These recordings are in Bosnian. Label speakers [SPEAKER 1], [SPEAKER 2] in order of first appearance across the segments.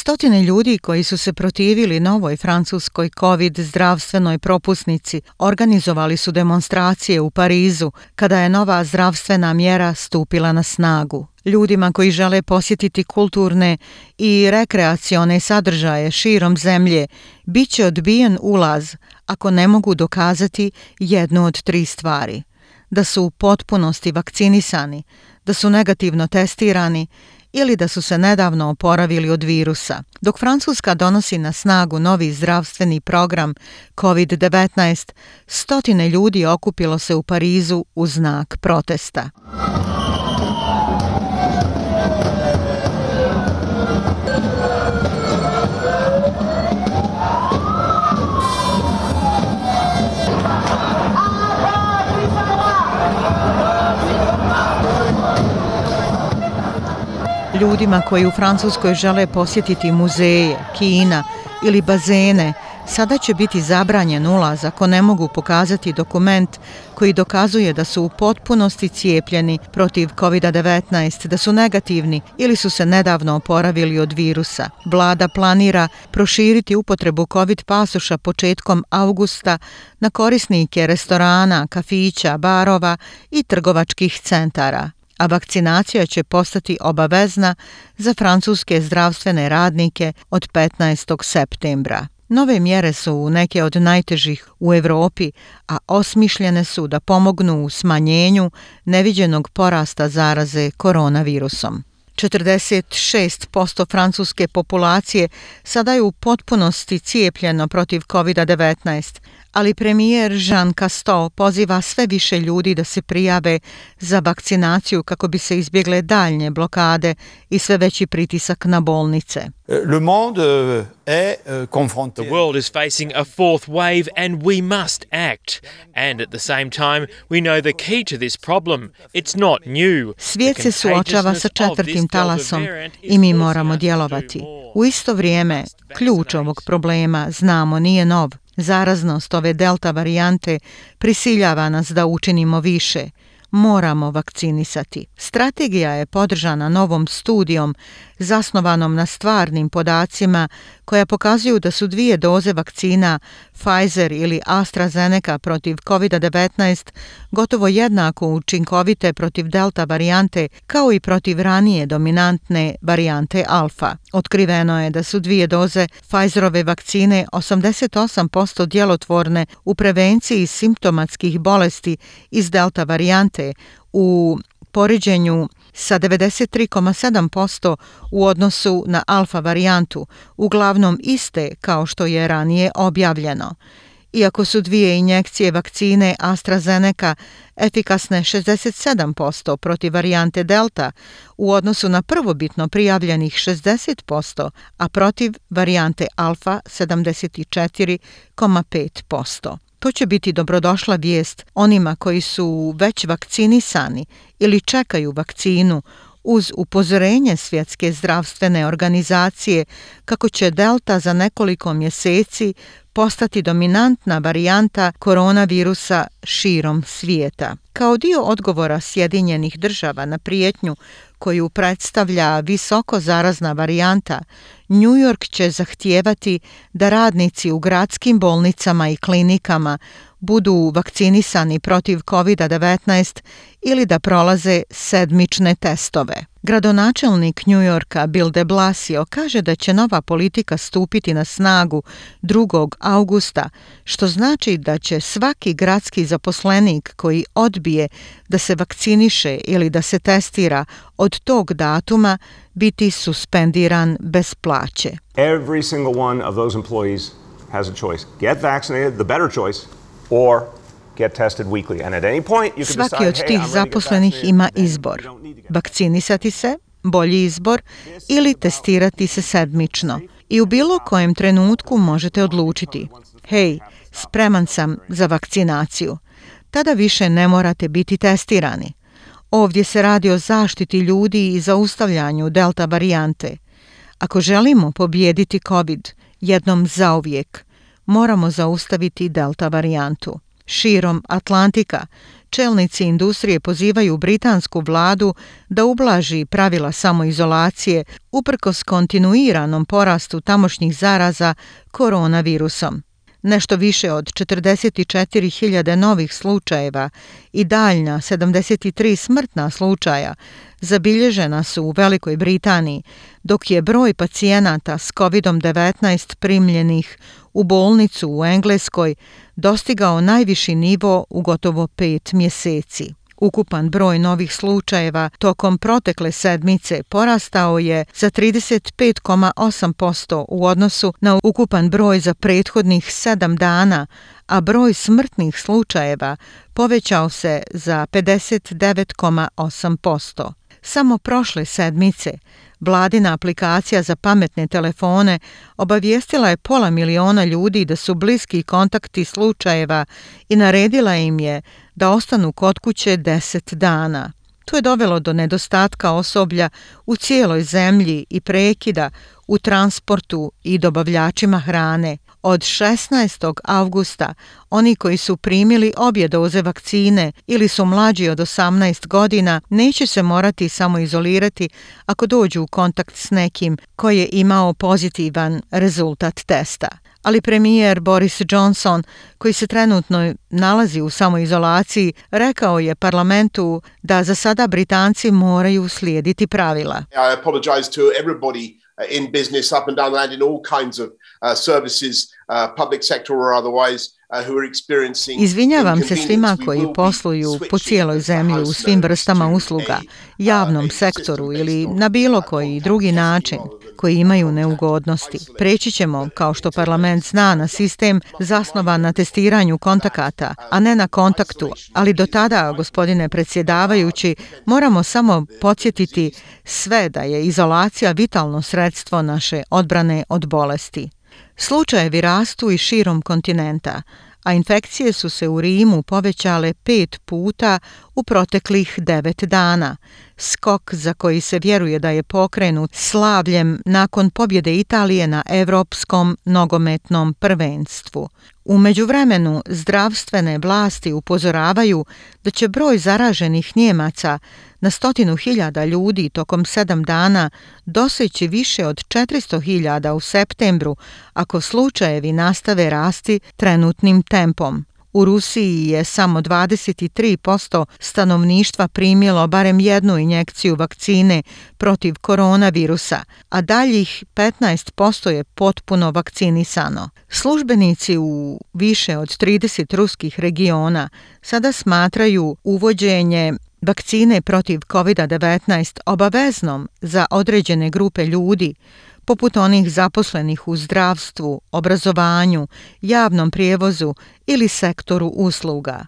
[SPEAKER 1] Stotine ljudi koji su se protivili novoj francuskoj COVID zdravstvenoj propusnici organizovali su demonstracije u Parizu kada je nova zdravstvena mjera stupila na snagu. Ljudima koji žele posjetiti kulturne i rekreacione sadržaje širom zemlje bit će odbijen ulaz ako ne mogu dokazati jednu od tri stvari. Da su u potpunosti vakcinisani, da su negativno testirani ili da su se nedavno oporavili od virusa. Dok Francuska donosi na snagu novi zdravstveni program COVID-19, stotine ljudi okupilo se u Parizu u znak protesta. Ljudima koji u Francuskoj žele posjetiti muzeje, kina ili bazene, sada će biti zabranjen ulaz ako ne mogu pokazati dokument koji dokazuje da su u potpunosti cijepljeni protiv COVID-19, da su negativni ili su se nedavno oporavili od virusa. Vlada planira proširiti upotrebu COVID pasoša početkom augusta na korisnike restorana, kafića, barova i trgovačkih centara a vakcinacija će postati obavezna za francuske zdravstvene radnike od 15. septembra. Nove mjere su neke od najtežih u Evropi, a osmišljene su da pomognu u smanjenju neviđenog porasta zaraze koronavirusom. 46% francuske populacije sada je u potpunosti cijepljeno protiv COVID-19, ali premijer Jean Casteau poziva sve više ljudi da se prijave za vakcinaciju kako bi se izbjegle daljnje blokade i sve veći pritisak na bolnice. Le monde euh, est confronté.
[SPEAKER 2] The world is facing a fourth wave and we must act. And at the same time, we know the key to this problem. It's not new.
[SPEAKER 1] Svijet se suočava sa četvrtim talasom i mi moramo djelovati. U isto vrijeme, ključ ovog problema, znamo, nije nov. Zaraznost ove delta varijante prisiljava nas da učinimo više. Moramo vakcinisati. Strategija je podržana novom studijom zasnovanom na stvarnim podacima koja pokazuju da su dvije doze vakcina Pfizer ili AstraZeneca protiv COVID-19 gotovo jednako učinkovite protiv delta varijante kao i protiv ranije dominantne varijante alfa. Otkriveno je da su dvije doze Pfizerove vakcine 88% djelotvorne u prevenciji simptomatskih bolesti iz delta varijante u poređenju sa 93,7% u odnosu na alfa varijantu, uglavnom iste kao što je ranije objavljeno. Iako su dvije injekcije vakcine AstraZeneca efikasne 67% protiv varijante Delta u odnosu na prvobitno prijavljenih 60%, a protiv varijante Alfa 74,5%. To će biti dobrodošla vijest onima koji su već vakcinisani ili čekaju vakcinu uz upozorenje Svjetske zdravstvene organizacije kako će Delta za nekoliko mjeseci postati dominantna varijanta koronavirusa širom svijeta. Kao dio odgovora Sjedinjenih država na prijetnju koju predstavlja visoko zarazna varijanta, New York će zahtijevati da radnici u gradskim bolnicama i klinikama budu vakcinisani protiv COVID-19 ili da prolaze sedmične testove. Gradonačelnik New Yorka Bill de Blasio kaže da će nova politika stupiti na snagu 2. augusta, što znači da će svaki gradski zaposlenik koji odbije da se vakciniše ili da se testira od tog datuma biti suspendiran bez plaće.
[SPEAKER 3] Every single one of those employees has a choice. Get vaccinated, the better choice, or get tested weekly. And at any point you can
[SPEAKER 1] Svaki od tih zaposlenih ima izbor. Vakcinisati se, bolji izbor, ili testirati se sedmično. I u bilo kojem trenutku možete odlučiti, hej, spreman sam za vakcinaciju. Tada više ne morate biti testirani. Ovdje se radi o zaštiti ljudi i zaustavljanju delta varijante. Ako želimo pobijediti COVID Jednom zauvijek moramo zaustaviti delta varijantu. Širom Atlantika. Čelnici industrije pozivaju britansku vladu da ublaži pravila samoizolacije uprkos kontinuiranom porastu tamošnjih zaraza koronavirusom. Nešto više od 44.000 novih slučajeva i daljna 73 smrtna slučaja zabilježena su u Velikoj Britaniji, dok je broj pacijenata s COVID-19 primljenih u bolnicu u Engleskoj dostigao najviši nivo u gotovo pet mjeseci. Ukupan broj novih slučajeva tokom protekle sedmice porastao je za 35,8% u odnosu na ukupan broj za prethodnih sedam dana, a broj smrtnih slučajeva povećao se za 59,8%. Samo prošle sedmice Vladina aplikacija za pametne telefone obavijestila je pola miliona ljudi da su bliski kontakti slučajeva i naredila im je da ostanu kod kuće 10 dana. To je dovelo do nedostatka osoblja u cijeloj zemlji i prekida u transportu i dobavljačima hrane. Od 16. avgusta oni koji su primili obje doze vakcine ili su mlađi od 18 godina neće se morati samo izolirati ako dođu u kontakt s nekim koji je imao pozitivan rezultat testa ali premijer Boris Johnson, koji se trenutno nalazi u samoizolaciji, rekao je parlamentu da za sada Britanci moraju slijediti pravila. I apologize to everybody in business up and down the land in all kinds of uh, services, uh, public sector or otherwise. Uh, Izvinjavam se svima koji posluju po cijeloj zemlji u svim vrstama usluga, uh, javnom sektoru ili na bilo koji drugi način koji imaju neugodnosti. Preći ćemo, kao što parlament zna, na sistem zasnovan na testiranju kontakata, a ne na kontaktu. Ali do tada, gospodine predsjedavajući, moramo samo podsjetiti sve da je izolacija vitalno sredstvo naše odbrane od bolesti. Slučajevi rastu i širom kontinenta, a infekcije su se u Rimu povećale pet puta u proteklih devet dana. Skok za koji se vjeruje da je pokrenut slavljem nakon pobjede Italije na Evropskom nogometnom prvenstvu. U međuvremenu zdravstvene vlasti upozoravaju da će broj zaraženih Njemaca na stotinu hiljada ljudi tokom sedam dana doseći više od 400 hiljada u septembru ako slučajevi nastave rasti trenutnim tempom. U Rusiji je samo 23% stanovništva primilo barem jednu injekciju vakcine protiv koronavirusa, a daljih 15% je potpuno vakcinisano. Službenici u više od 30 ruskih regiona sada smatraju uvođenje vakcine protiv COVID-19 obaveznom za određene grupe ljudi, poput onih zaposlenih u zdravstvu, obrazovanju, javnom prijevozu ili sektoru usluga.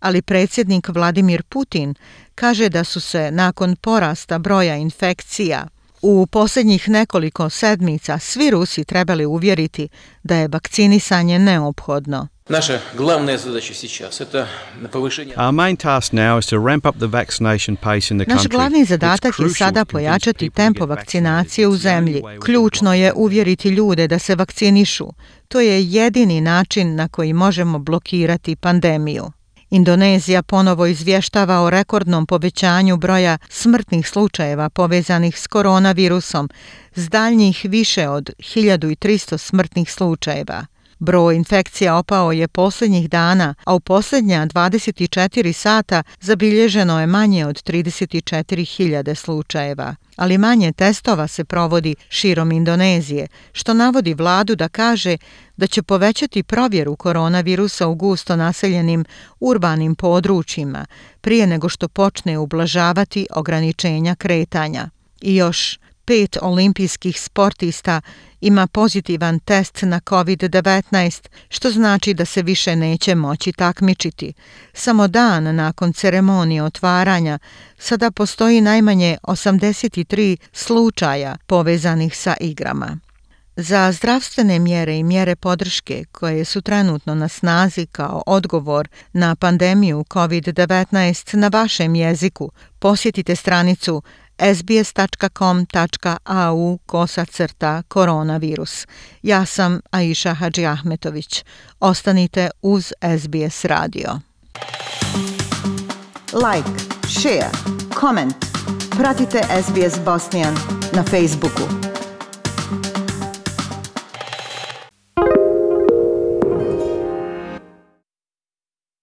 [SPEAKER 1] Ali predsjednik Vladimir Putin kaže da su se nakon porasta broja infekcija u posljednjih nekoliko sedmica svi Rusi trebali uvjeriti da je vakcinisanje neophodno. Наша главная задача сейчас. Our main task now is to ramp up the vaccination pace in the country. Наш главный задачей je sada pojačati tempo vakcinacije u zemlji. Ključno je uvjeriti ljude da se vakcinišu. To je jedini način na koji možemo blokirati pandemiju. Indonezija ponovo izvještava o rekordnom povećanju broja smrtnih slučajeva povezanih s koronavirusom, s daljnjih više od 1300 smrtnih slučajeva. Broj infekcija opao je posljednjih dana, a u posljednja 24 sata zabilježeno je manje od 34.000 slučajeva. Ali manje testova se provodi širom Indonezije, što navodi vladu da kaže da će povećati provjeru koronavirusa u gusto naseljenim urbanim područjima prije nego što počne ublažavati ograničenja kretanja. I još pet olimpijskih sportista ima pozitivan test na COVID-19, što znači da se više neće moći takmičiti. Samo dan nakon ceremonije otvaranja sada postoji najmanje 83 slučaja povezanih sa igrama. Za zdravstvene mjere i mjere podrške koje su trenutno na snazi kao odgovor na pandemiju COVID-19 na vašem jeziku, posjetite stranicu sbs.com.au kosacrta koronavirus. Ja sam Aisha Hadži Ahmetović. Ostanite uz SBS radio. Like, share, comment. Pratite SBS Bosnian na Facebooku.